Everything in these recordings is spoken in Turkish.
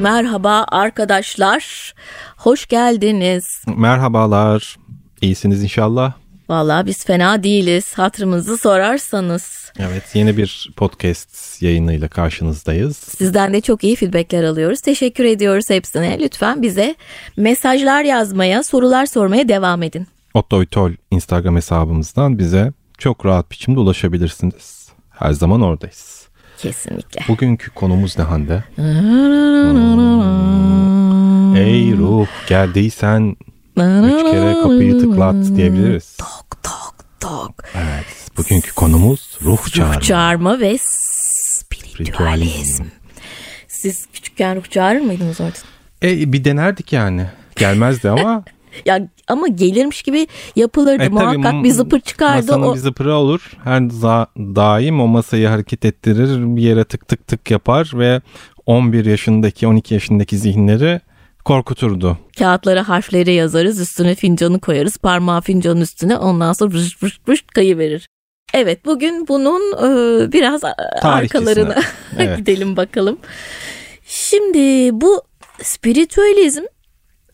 Merhaba arkadaşlar. Hoş geldiniz. Merhabalar. İyisiniz inşallah. Vallahi biz fena değiliz. Hatırımızı sorarsanız. Evet yeni bir podcast yayınıyla karşınızdayız. Sizden de çok iyi feedbackler alıyoruz. Teşekkür ediyoruz hepsine. Lütfen bize mesajlar yazmaya, sorular sormaya devam edin. Otto Tol Instagram hesabımızdan bize çok rahat biçimde ulaşabilirsiniz. Her zaman oradayız. Kesinlikle. Bugünkü konumuz ne Hande? Ey ruh geldiysen üç kere kapıyı tıklat diyebiliriz. Tok tok tok. Evet bugünkü konumuz ruh çağırma. Ruh çağırma ve spiritüalizm. Siz küçükken ruh çağırır mıydınız orada? E, bir denerdik yani. Gelmezdi ama Ya ama gelirmiş gibi yapılırdı. E, tabii, Muhakkak bir zıpır çıkardı. Masanın O... bir zıpırı olur. Her za- daim o masayı hareket ettirir. Bir yere tık tık tık yapar ve 11 yaşındaki 12 yaşındaki zihinleri korkuturdu. Kağıtlara harfleri yazarız. Üstüne fincanı koyarız. Parmağı fincanın üstüne. Ondan sonra vış vış vış kayıverir. Evet bugün bunun e, biraz Tarihçesine. arkalarına Evet. gidelim bakalım. Şimdi bu spiritüalizm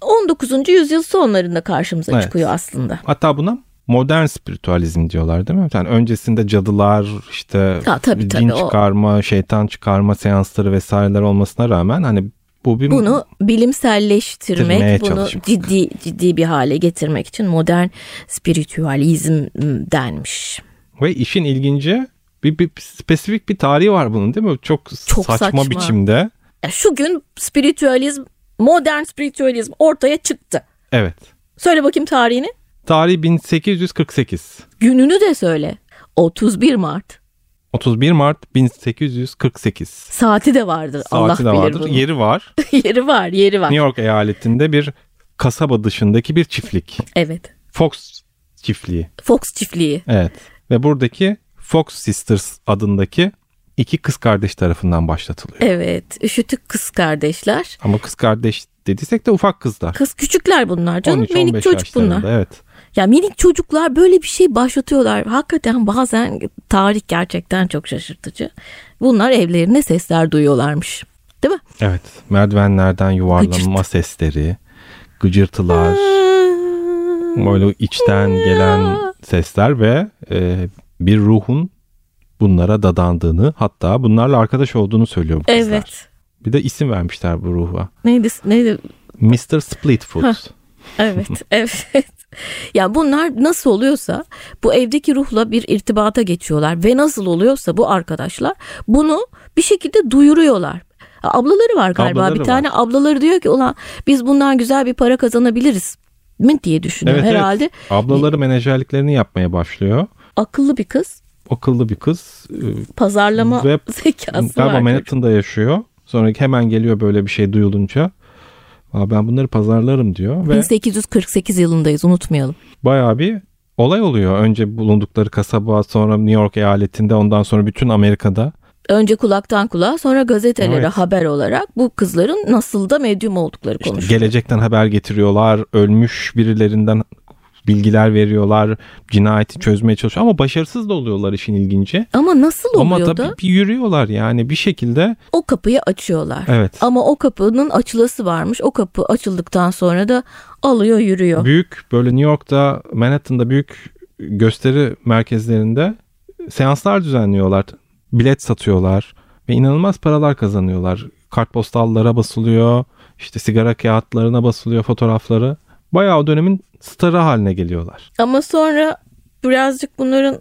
19. yüzyıl sonlarında karşımıza Evet. çıkıyor aslında. Hatta buna modern spiritüalizm diyorlar değil mi? Yani öncesinde cadılar işte Ha, tabii, din tabii, o- çıkarma, şeytan çıkarma seansları vesaireler olmasına rağmen hani bu bir Bunu bilimselleştirmek, bunu çalışmak. ciddi ciddi bir hale getirmek için modern spiritüalizm denmiş. ve işin ilginci bir, bir spesifik bir tarihi var bunun değil mi? Çok, Çok saçma, saçma. biçimde. Ya şu gün spiritüalizm, modern spiritüalizm ortaya çıktı. Evet. Söyle bakayım tarihini. Tarih 1848. Gününü de söyle. 31 Mart. 31 Mart 1848. Saati de vardır. Allah Saati de bilir vardır. bunu. Yeri var. yeri var, yeri var. New York eyaletinde bir kasaba dışındaki bir çiftlik. Evet. Fox çiftliği. Fox çiftliği. Evet. Ve buradaki Fox Sisters adındaki iki kız kardeş tarafından başlatılıyor. Evet. Üşütük kız kardeşler. Ama kız kardeş dediysek de ufak kızlar. Kız küçükler bunlar canım. 13-15 Minik çocuk bunlar. Evet. Ya minik çocuklar böyle bir şey başlatıyorlar. Hakikaten bazen tarih gerçekten çok şaşırtıcı. Bunlar evlerine sesler duyuyorlarmış. Değil mi? Evet. Merdivenlerden yuvarlanma sesleri, gıcırtılar, böyle içten gelen sesler ve e, bir ruhun bunlara dadandığını hatta bunlarla arkadaş olduğunu söylüyor bu kızlar. Evet. Bir de isim vermişler bu ruha. Neydi? Neydi? Mr. Splitfoot. Evet. evet. Ya bunlar nasıl oluyorsa bu evdeki ruhla bir irtibata geçiyorlar ve nasıl oluyorsa bu arkadaşlar bunu bir şekilde duyuruyorlar. Ablaları var galiba Ablaları bir tane ablaları diyor ki ulan biz bundan güzel bir para kazanabiliriz mi diye düşünüyor Evet, evet. herhalde. Ablaları menajerliklerini yapmaya başlıyor. Akıllı bir kız Akıllı bir kız. e, pazarlama Ve zekası Galiba var. Manhattan'da yaşıyor. Sonra hemen geliyor böyle bir şey duyulunca. Aa, ben bunları pazarlarım diyor. Ve 1848 yılındayız unutmayalım. bayağı bir olay oluyor. Önce bulundukları kasaba sonra New York eyaletinde ondan sonra bütün Amerika'da. Önce kulaktan kulağa sonra gazetelere Evet. haber olarak bu kızların nasıl da medyum oldukları İşte konuşuluyor. gelecekten haber getiriyorlar. Ölmüş birilerinden bilgiler veriyorlar. Cinayeti çözmeye çalışıyor. Ama başarısız da oluyorlar işin ilginci. Ama nasıl Ama oluyor tabii bir yürüyorlar yani bir şekilde. o kapıyı açıyorlar. Evet. Ama o kapının açılısı varmış. O kapı açıldıktan sonra da alıyor yürüyor. Büyük böyle New York'ta Manhattan'da büyük gösteri merkezlerinde seanslar düzenliyorlar. Bilet satıyorlar ve inanılmaz paralar kazanıyorlar. Kartpostallara basılıyor. işte sigara kağıtlarına basılıyor fotoğrafları. Bayağı o dönemin starı haline geliyorlar. Ama sonra birazcık bunların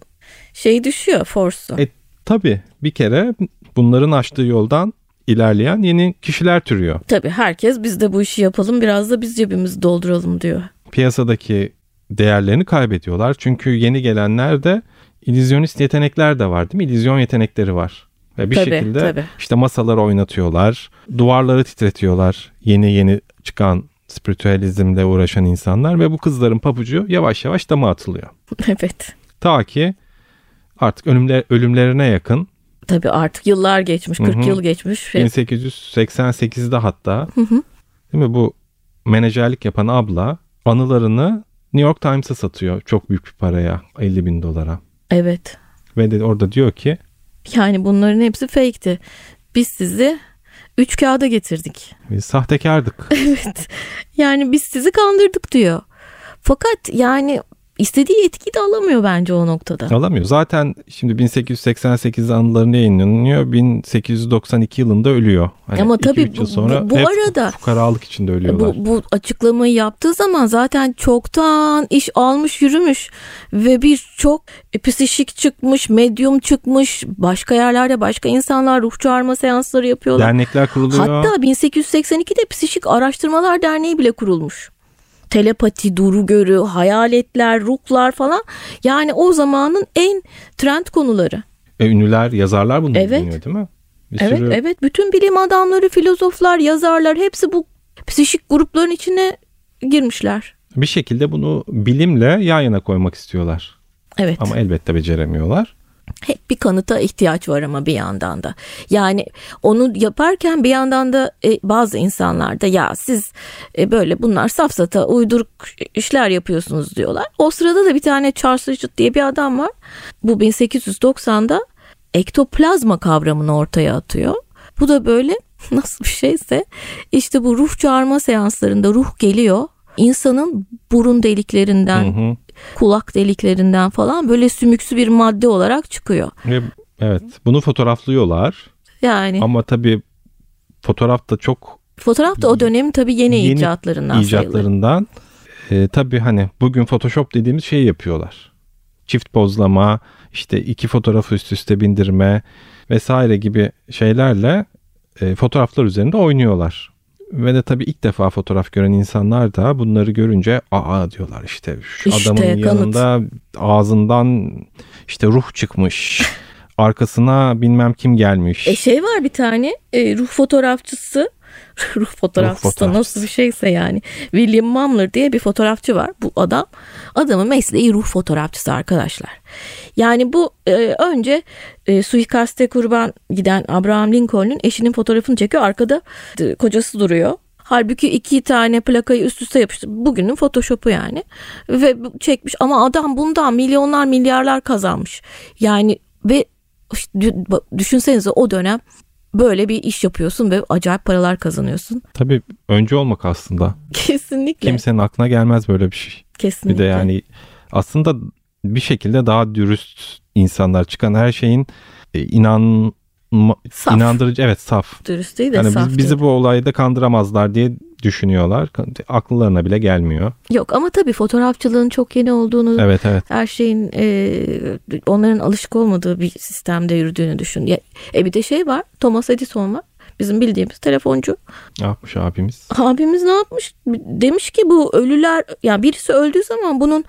şey düşüyor forsu. E tabi bir kere bunların açtığı yoldan ilerleyen yeni kişiler türüyor. Tabii herkes biz de bu işi yapalım biraz da biz cebimizi dolduralım diyor. Piyasadaki değerlerini kaybediyorlar. Çünkü yeni gelenler de illüzyonist yetenekler de var değil mi? İllüzyon yetenekleri var. Ve bir Tabii, şekilde tabii. işte masaları oynatıyorlar, duvarları titretiyorlar. Yeni yeni çıkan spiritüalizmle uğraşan insanlar ve bu kızların pabucu yavaş yavaş dama atılıyor. evet. Ta ki artık ölümler, ölümlerine yakın Tabii artık yıllar geçmiş, 40 Hı hı. yıl geçmiş. ve- 1888'de hatta Hı hı. değil mi bu menajerlik yapan abla anılarını New York Times'a satıyor çok büyük bir paraya 50 bin dolara. Evet. Ve de orada diyor ki Yani bunların hepsi fake'ti. Biz sizi Üç kağıda getirdik. Biz sahtekardık. evet. Yani biz sizi kandırdık diyor. Fakat yani istediği etkiyi de alamıyor bence o noktada. Alamıyor. Zaten şimdi 1888 anılarını yayınlanıyor. 1892 yılında ölüyor. Hani Ama tabii bu, sonra bu, bu arada fukaralık içinde ölüyorlar. Bu, bu açıklamayı yaptığı zaman zaten çoktan iş almış yürümüş ve birçok psişik çıkmış, medyum çıkmış, başka yerlerde başka insanlar ruh çağırma seansları yapıyorlar. Dernekler kuruluyor. Hatta 1882'de Psişik Araştırmalar Derneği bile kurulmuş telepati, duru görü, hayaletler, ruhlar falan. Yani o zamanın en trend konuları. E, ünlüler, yazarlar bunu evet. dinliyor değil mi? Bir evet, sürü... evet. Bütün bilim adamları, filozoflar, yazarlar hepsi bu psişik grupların içine girmişler. Bir şekilde bunu bilimle yan yana koymak istiyorlar. Evet. Ama elbette beceremiyorlar hep bir kanıta ihtiyaç var ama bir yandan da. Yani onu yaparken bir yandan da e, bazı insanlar da ya siz e, böyle bunlar safsata uyduruk işler yapıyorsunuz diyorlar. O sırada da bir tane Charles Richard diye bir adam var. Bu 1890'da ektoplazma kavramını ortaya atıyor. Bu da böyle nasıl bir şeyse işte bu ruh çağırma seanslarında ruh geliyor. İnsanın burun deliklerinden, hı hı kulak deliklerinden falan böyle sümüksü bir madde olarak çıkıyor. Evet bunu fotoğraflıyorlar. Yani. Ama tabii fotoğraf da çok... Fotoğraf da o dönemin tabii yeni, yeni icatlarından icatlarından. E, tabii hani bugün Photoshop dediğimiz şeyi yapıyorlar. Çift pozlama, işte iki fotoğrafı üst üste bindirme vesaire gibi şeylerle e, fotoğraflar üzerinde oynuyorlar. Ve de tabii ilk defa fotoğraf gören insanlar da bunları görünce aa diyorlar işte şu işte, adamın kanıt. yanında ağzından işte ruh çıkmış. arkasına bilmem kim gelmiş. E şey var bir tane e, ruh fotoğrafçısı ruh fotoğrafçısı da nasıl bir şeyse yani. William Mumler diye bir fotoğrafçı var. Bu adam adamın mesleği ruh fotoğrafçısı arkadaşlar. Yani bu e, önce e, suikaste kurban giden Abraham Lincoln'un eşinin fotoğrafını çekiyor. Arkada e, kocası duruyor. Halbuki iki tane plakayı üst üste yapıştı. Bugünün Photoshop'u yani. Ve çekmiş ama adam bundan milyonlar milyarlar kazanmış. Yani ve düşünsenize o dönem böyle bir iş yapıyorsun ve acayip paralar kazanıyorsun. Tabii önce olmak aslında. Kesinlikle. Kimsenin aklına gelmez böyle bir şey. Kesinlikle. Bir de yani aslında bir şekilde daha dürüst insanlar çıkan her şeyin e, inan saf. inandırıcı evet saf. Dürüst değil de yani saf. Biz, bizi bu olayda kandıramazlar diye düşünüyorlar. Akıllarına bile gelmiyor. Yok ama tabii fotoğrafçılığın çok yeni olduğunu, evet, evet. her şeyin e, onların alışık olmadığı bir sistemde yürüdüğünü düşün. E bir de şey var, Thomas Edison var. Bizim bildiğimiz telefoncu. Ne yapmış abimiz? Abimiz ne yapmış? Demiş ki bu ölüler, yani birisi öldüğü zaman bunun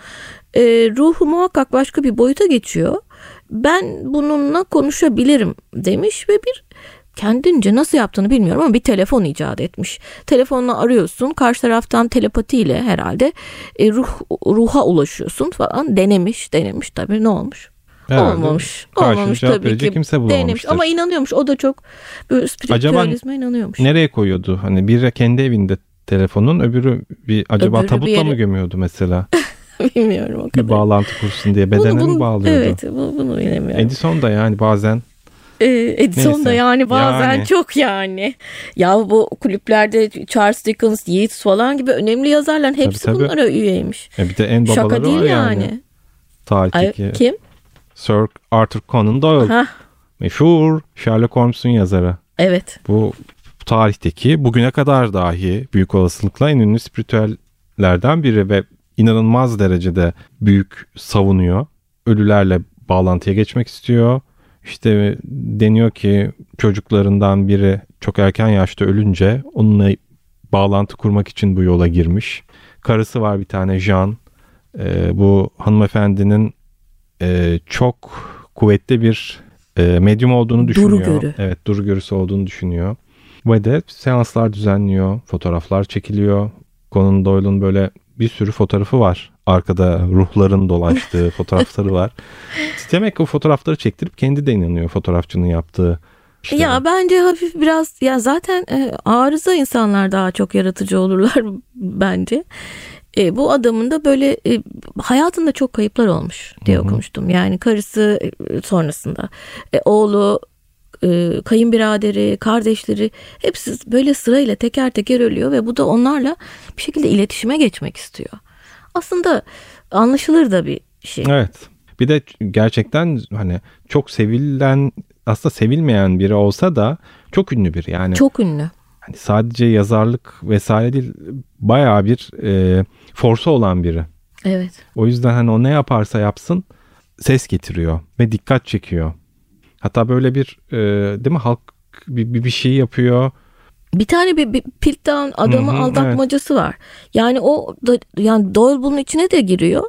e, ruhu muhakkak başka bir boyuta geçiyor. Ben bununla konuşabilirim demiş ve bir kendince nasıl yaptığını bilmiyorum ama bir telefon icat etmiş. Telefonla arıyorsun karşı taraftan telepatiyle herhalde e, ruh ruha ulaşıyorsun falan denemiş denemiş tabii ne olmuş? Herhalde olmamış. Olmamış tabii ki. Kimse Denemiş ama inanıyormuş. O da çok böyle spiritüalizme acaba inanıyormuş. Nereye koyuyordu? Hani biri kendi evinde telefonun öbürü bir acaba öbürü tabutla bir yere... mı gömüyordu mesela? Bilmiyorum o kadar. Bir bağlantı kursun diye bedene bunu, bunu, mi bağlıyordu? Evet bu, bunu bilemiyorum. Edison da yani bazen ee, Edison Neyse. da yani bazen yani. çok yani. Ya bu kulüplerde Charles Dickens, Yeats falan gibi önemli yazarların hepsi tabii, tabii. bunlara üyeymiş. E bir de en babaları Şaka değil yani. yani. Tarihteki. Ay, kim? Sir Arthur Conan Doyle. Hah. Meşhur Sherlock Holmes'un yazarı. Evet. Bu tarihteki bugüne kadar dahi büyük olasılıkla en ünlü spiritüellerden biri ve inanılmaz derecede büyük savunuyor. Ölülerle bağlantıya geçmek istiyor. İşte deniyor ki çocuklarından biri çok erken yaşta ölünce onunla bağlantı kurmak için bu yola girmiş. Karısı var bir tane Jean. Ee, bu hanımefendinin e, çok kuvvetli bir e, medyum olduğunu düşünüyor. Duru görü. Evet duru görüsü olduğunu düşünüyor. Ve de seanslar düzenliyor. Fotoğraflar çekiliyor. Conan Doyle'un böyle bir sürü fotoğrafı var. Arkada ruhların dolaştığı fotoğrafları var. Demek ki o fotoğrafları çektirip kendi de inanıyor fotoğrafçının yaptığı işte. Ya bence hafif biraz ya zaten e, arıza insanlar daha çok yaratıcı olurlar bence. E, bu adamın da böyle e, hayatında çok kayıplar olmuş diye Hı-hı. okumuştum. Yani karısı e, sonrasında e, oğlu e, kayınbiraderi, kardeşleri hepsi böyle sırayla teker teker ölüyor ve bu da onlarla bir şekilde iletişime geçmek istiyor. Aslında anlaşılır da bir şey. Evet. Bir de gerçekten hani çok sevilen aslında sevilmeyen biri olsa da çok ünlü biri. Yani Çok ünlü. hani sadece yazarlık vesaire değil bayağı bir e, forsu olan biri. Evet. O yüzden hani o ne yaparsa yapsın ses getiriyor ve dikkat çekiyor. Hatta böyle bir e, değil mi halk bir, bir, şey yapıyor. Bir tane bir, bir Piltdown adamı Hı hı, aldatmacası var. Yani o da yani Doyle bunun içine de giriyor.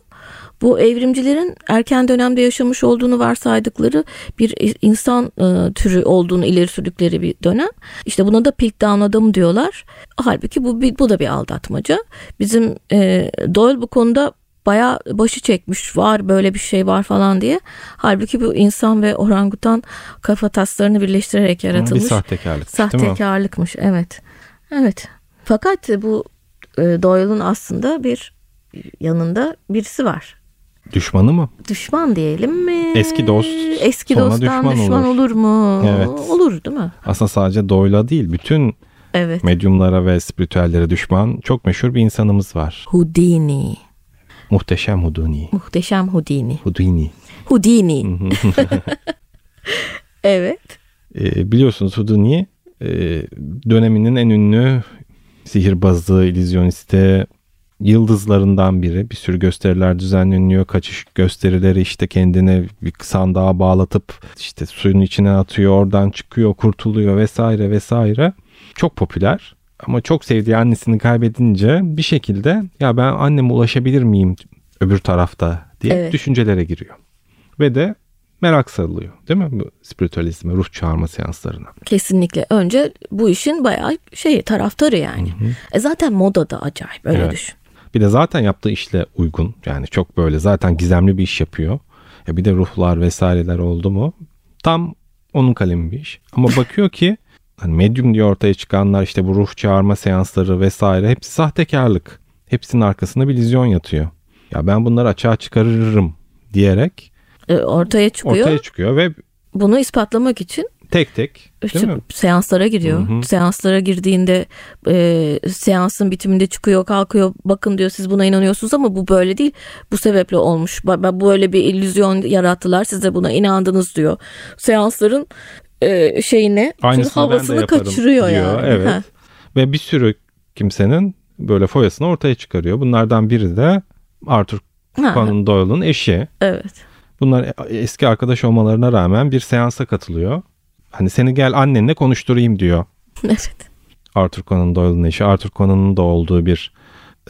Bu evrimcilerin erken dönemde yaşamış olduğunu varsaydıkları bir insan e, türü olduğunu ileri sürdükleri bir dönem. İşte buna da Piltdown adamı diyorlar. Halbuki bu bu da bir aldatmaca. Bizim e, Doyle bu konuda bayağı başı çekmiş var böyle bir şey var falan diye. Halbuki bu insan ve orangutan kafa taslarını birleştirerek yaratılmış. Bir sahtekarlık? Sahtekarlıkmış evet. Evet. Fakat bu e, Doyle'ın aslında bir yanında birisi var. Düşmanı mı? Düşman diyelim mi? Eski dost Eski sonra dosttan düşman düşman, olur. olur. mu? Evet. Olur değil mi? Aslında sadece Doyle'a değil bütün Evet. medyumlara ve spiritüellere düşman çok meşhur bir insanımız var. Houdini. Muhteşem Houdini. Muhteşem Houdini. Houdini. Houdini. evet. Ee, biliyorsunuz Houdini e, döneminin en ünlü sihirbazı, illüzyonisti, yıldızlarından biri. Bir sürü gösteriler düzenleniyor. Kaçış gösterileri işte kendini bir sandığa bağlatıp işte suyun içine atıyor. Oradan çıkıyor, kurtuluyor vesaire vesaire. Çok popüler. Ama çok sevdiği annesini kaybedince bir şekilde ya ben anneme ulaşabilir miyim öbür tarafta diye Evet. düşüncelere giriyor. Ve de merak sarılıyor değil mi bu spiritüalizme, ruh çağırma seanslarına. Kesinlikle. Önce bu işin bayağı şey taraftarı yani. E zaten moda da acayip öyle Evet. düşün. Bir de zaten yaptığı işle uygun. Yani çok böyle zaten gizemli bir iş yapıyor. Ya bir de ruhlar vesaireler oldu mu tam onun kalemi bir iş. Ama bakıyor ki hani medyum diye ortaya çıkanlar işte bu ruh çağırma seansları vesaire hepsi sahtekarlık. Hepsinin arkasında bir illüzyon yatıyor. Ya ben bunları açığa çıkarırım diyerek E, ortaya çıkıyor. ortaya çıkıyor ve Bunu ispatlamak için tek tek değil mi? seanslara giriyor. Hı hı. Seanslara girdiğinde e, seansın bitiminde çıkıyor kalkıyor bakın diyor siz buna inanıyorsunuz ama bu böyle değil. Bu sebeple olmuş. Ba- Böyle bir illüzyon yarattılar siz de buna inandınız diyor. Seansların e, de havasını kaçırıyor diyor. yani. Evet. Ha. Ve bir sürü kimsenin böyle foyasını ortaya çıkarıyor. Bunlardan biri de Arthur Conan Doyle'ın eşi. evet. Bunlar eski arkadaş olmalarına rağmen bir seansa katılıyor. Hani seni gel annenle konuşturayım diyor. Evet. Arthur Conan Doyle'ın eşi. Arthur Conan'ın da olduğu bir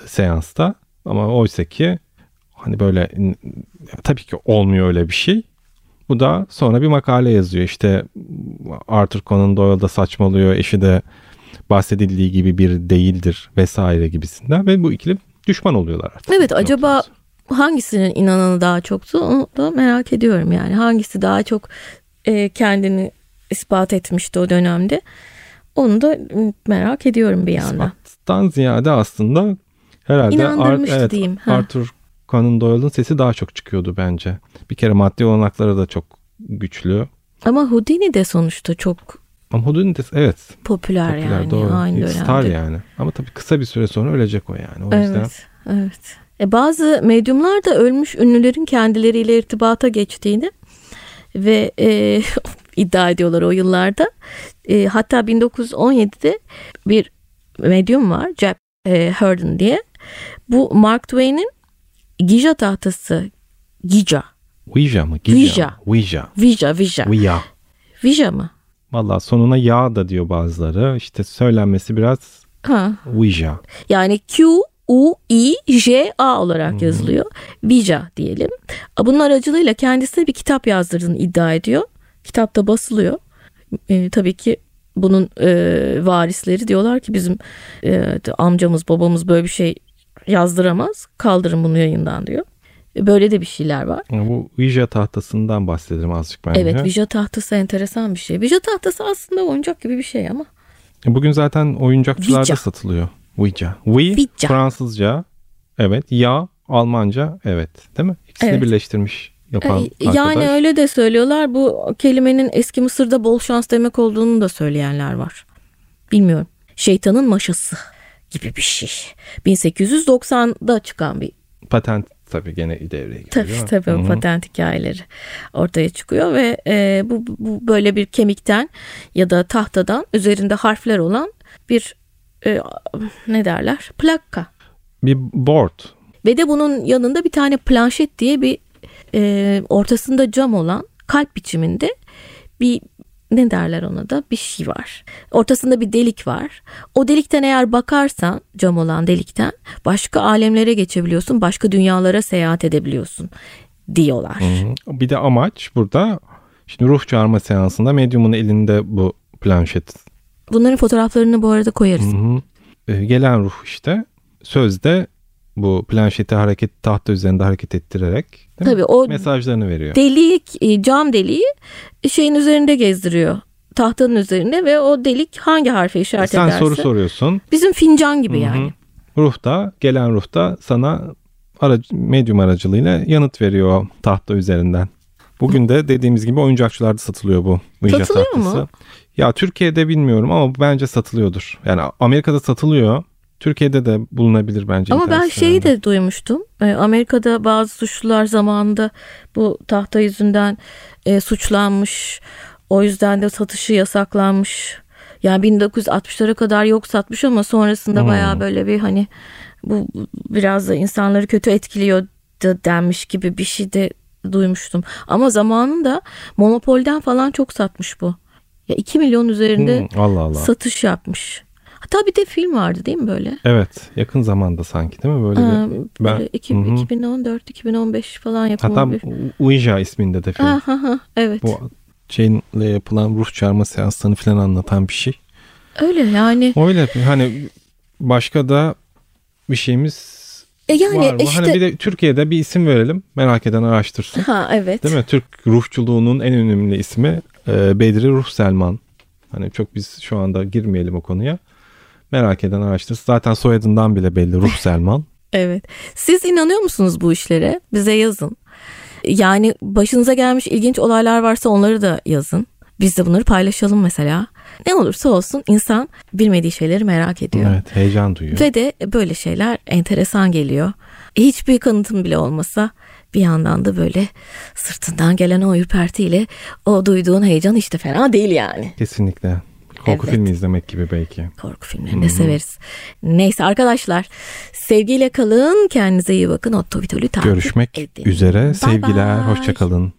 seansta. Ama oysa ki hani böyle tabii ki olmuyor öyle bir şey. Bu da sonra bir makale yazıyor. İşte Arthur Conan Doyle da saçmalıyor. Eşi de bahsedildiği gibi bir değildir vesaire gibisinden. Ve bu ikili düşman oluyorlar artık. Evet acaba hangisinin inananı daha çoktu onu da merak ediyorum yani. Hangisi daha çok e, kendini ispat etmişti o dönemde. Onu da m, merak ediyorum bir yandan. İspattan ziyade aslında herhalde İnandırmıştı evet, diyeyim, ha. Arthur Conan Doyle'ın sesi daha çok çıkıyordu bence. Bir kere maddi olanakları da çok güçlü. Ama Houdini de sonuçta çok Ama Houdini de evet popüler, popüler yani doğru. aynı dönemde. Star yani. Ama tabii kısa bir süre sonra ölecek o yani. O yüzden Evet, evet. E, bazı medyumlar da ölmüş ünlülerin kendileriyle irtibata geçtiğini ve e, iddia ediyorlar o yıllarda. E, hatta 1917'de bir medyum var, Jack e, Herndon diye. Bu Mark Twain'in Gija tahtası, Gija, Ouija mı? Gija Ouija. Ouija. Vija, Vija, Ouija. Vija mı? Valla sonuna ya da diyor bazıları. İşte söylenmesi biraz Ha, Ouija. Yani Q U I J A olarak yazılıyor. Vija diyelim. Bunun aracılığıyla kendisine bir kitap yazdırdığını iddia ediyor. Kitapta basılıyor. E, tabii ki bunun e, varisleri diyorlar ki bizim e, amcamız babamız böyle bir şey yazdıramaz. Kaldırın bunu yayından diyor. E, Böyle de bir şeyler var. Yani bu Ouija tahtasından bahsedelim azıcık bence. Evet Vija tahtası enteresan bir şey. Vija tahtası aslında oyuncak gibi bir şey ama. Bugün zaten oyuncakçılarda Ouija. satılıyor. Ouija. Oui Ouija. Fransızca. Evet. Ya Almanca. Evet. Değil mi? İkisini Evet. birleştirmiş yapan E, arkadaş. Yani öyle de söylüyorlar. Bu kelimenin eski Mısır'da bol şans demek olduğunu da söyleyenler var. Bilmiyorum. Şeytanın maşası gibi bir şey. 1890'da çıkan bir Patent tabii gene devreye giriyor. tabii tabii Hı hı. patent hikayeleri ortaya çıkıyor ve e, bu, bu böyle bir kemikten ya da tahtadan üzerinde harfler olan bir e, ne derler plaka Bir board. ve de bunun yanında bir tane planşet diye bir e, ortasında cam olan kalp biçiminde bir ne derler ona da bir şey var. Ortasında bir delik var. O delikten eğer bakarsan cam olan delikten başka alemlere geçebiliyorsun. Başka dünyalara seyahat edebiliyorsun diyorlar. Bir de amaç burada şimdi ruh çağırma seansında medyumun elinde bu planşet. Bunların fotoğraflarını bu arada koyarız. Hı hı. Ee, gelen ruh işte sözde bu planşeti hareket tahta üzerinde hareket ettirerek değil mi? Tabii o mesajlarını veriyor. delik e, cam deliği şeyin üzerinde gezdiriyor. Tahtanın üzerinde ve o delik hangi harfe işaret Sen ederse. soru soruyorsun. Bizim fincan gibi Hı hı. yani. Ruh da gelen ruh da sana aracı, medyum aracılığıyla yanıt veriyor tahta üzerinden. Bugün de dediğimiz gibi oyuncakçılarda satılıyor bu Satılıyor tahtası. mu? Ya Türkiye'de bilmiyorum ama bence satılıyordur. Yani Amerika'da satılıyor. Türkiye'de de bulunabilir bence. Ama ben şeyi de duymuştum. Ee, Amerika'da bazı suçlular zamanında bu tahta yüzünden e, suçlanmış. O yüzden de satışı yasaklanmış. Yani 1960'lara kadar yok satmış ama sonrasında Hmm. bayağı böyle bir hani bu biraz da insanları kötü etkiliyor da denmiş gibi bir şey de duymuştum. Ama zamanında Monopol'den falan çok satmış bu. Ya 2 milyon üzerinde Hmm, Allah Allah. satış yapmış. Hatta bir de film vardı değil mi böyle? Evet, yakın zamanda sanki değil mi böyle Aa, bir ben- iki- Hı hı. 2014-2015 falan yapımı hatta. Ouija isminde de film. Ha, ha, ha, evet. Bu şeyle yapılan ruh çağırma seanslarını falan anlatan bir şey. Öyle yani. Öyle hani başka da bir şeyimiz E yani var mı? işte Hani bir de Türkiye'de bir isim verelim. Merak eden araştırsın. ha evet. Değil mi? Türk ruhçuluğunun en önemli ismi e, Bedri Ruh Selman. Hani çok biz şu anda girmeyelim o konuya. Merak eden araştırsın. Zaten soyadından bile belli Ruh Selman. Evet. Siz inanıyor musunuz bu işlere? Bize yazın. Yani başınıza gelmiş ilginç olaylar varsa onları da yazın. Biz de bunları paylaşalım mesela. Ne olursa olsun insan bilmediği şeyleri merak ediyor. evet, heyecan duyuyor. Ve de böyle şeyler enteresan geliyor. Hiçbir kanıtım bile olmasa bir yandan da böyle sırtından gelen o ürpertiyle o duyduğun heyecan işte fena değil yani. Kesinlikle. Korku Evet. filmi izlemek gibi belki. Korku filmlerini de severiz. Neyse arkadaşlar sevgiyle kalın kendinize iyi bakın. Otto Vitol'ü takip Görüşmek edin. üzere. Bye Sevgiler. bye. Hoşçakalın.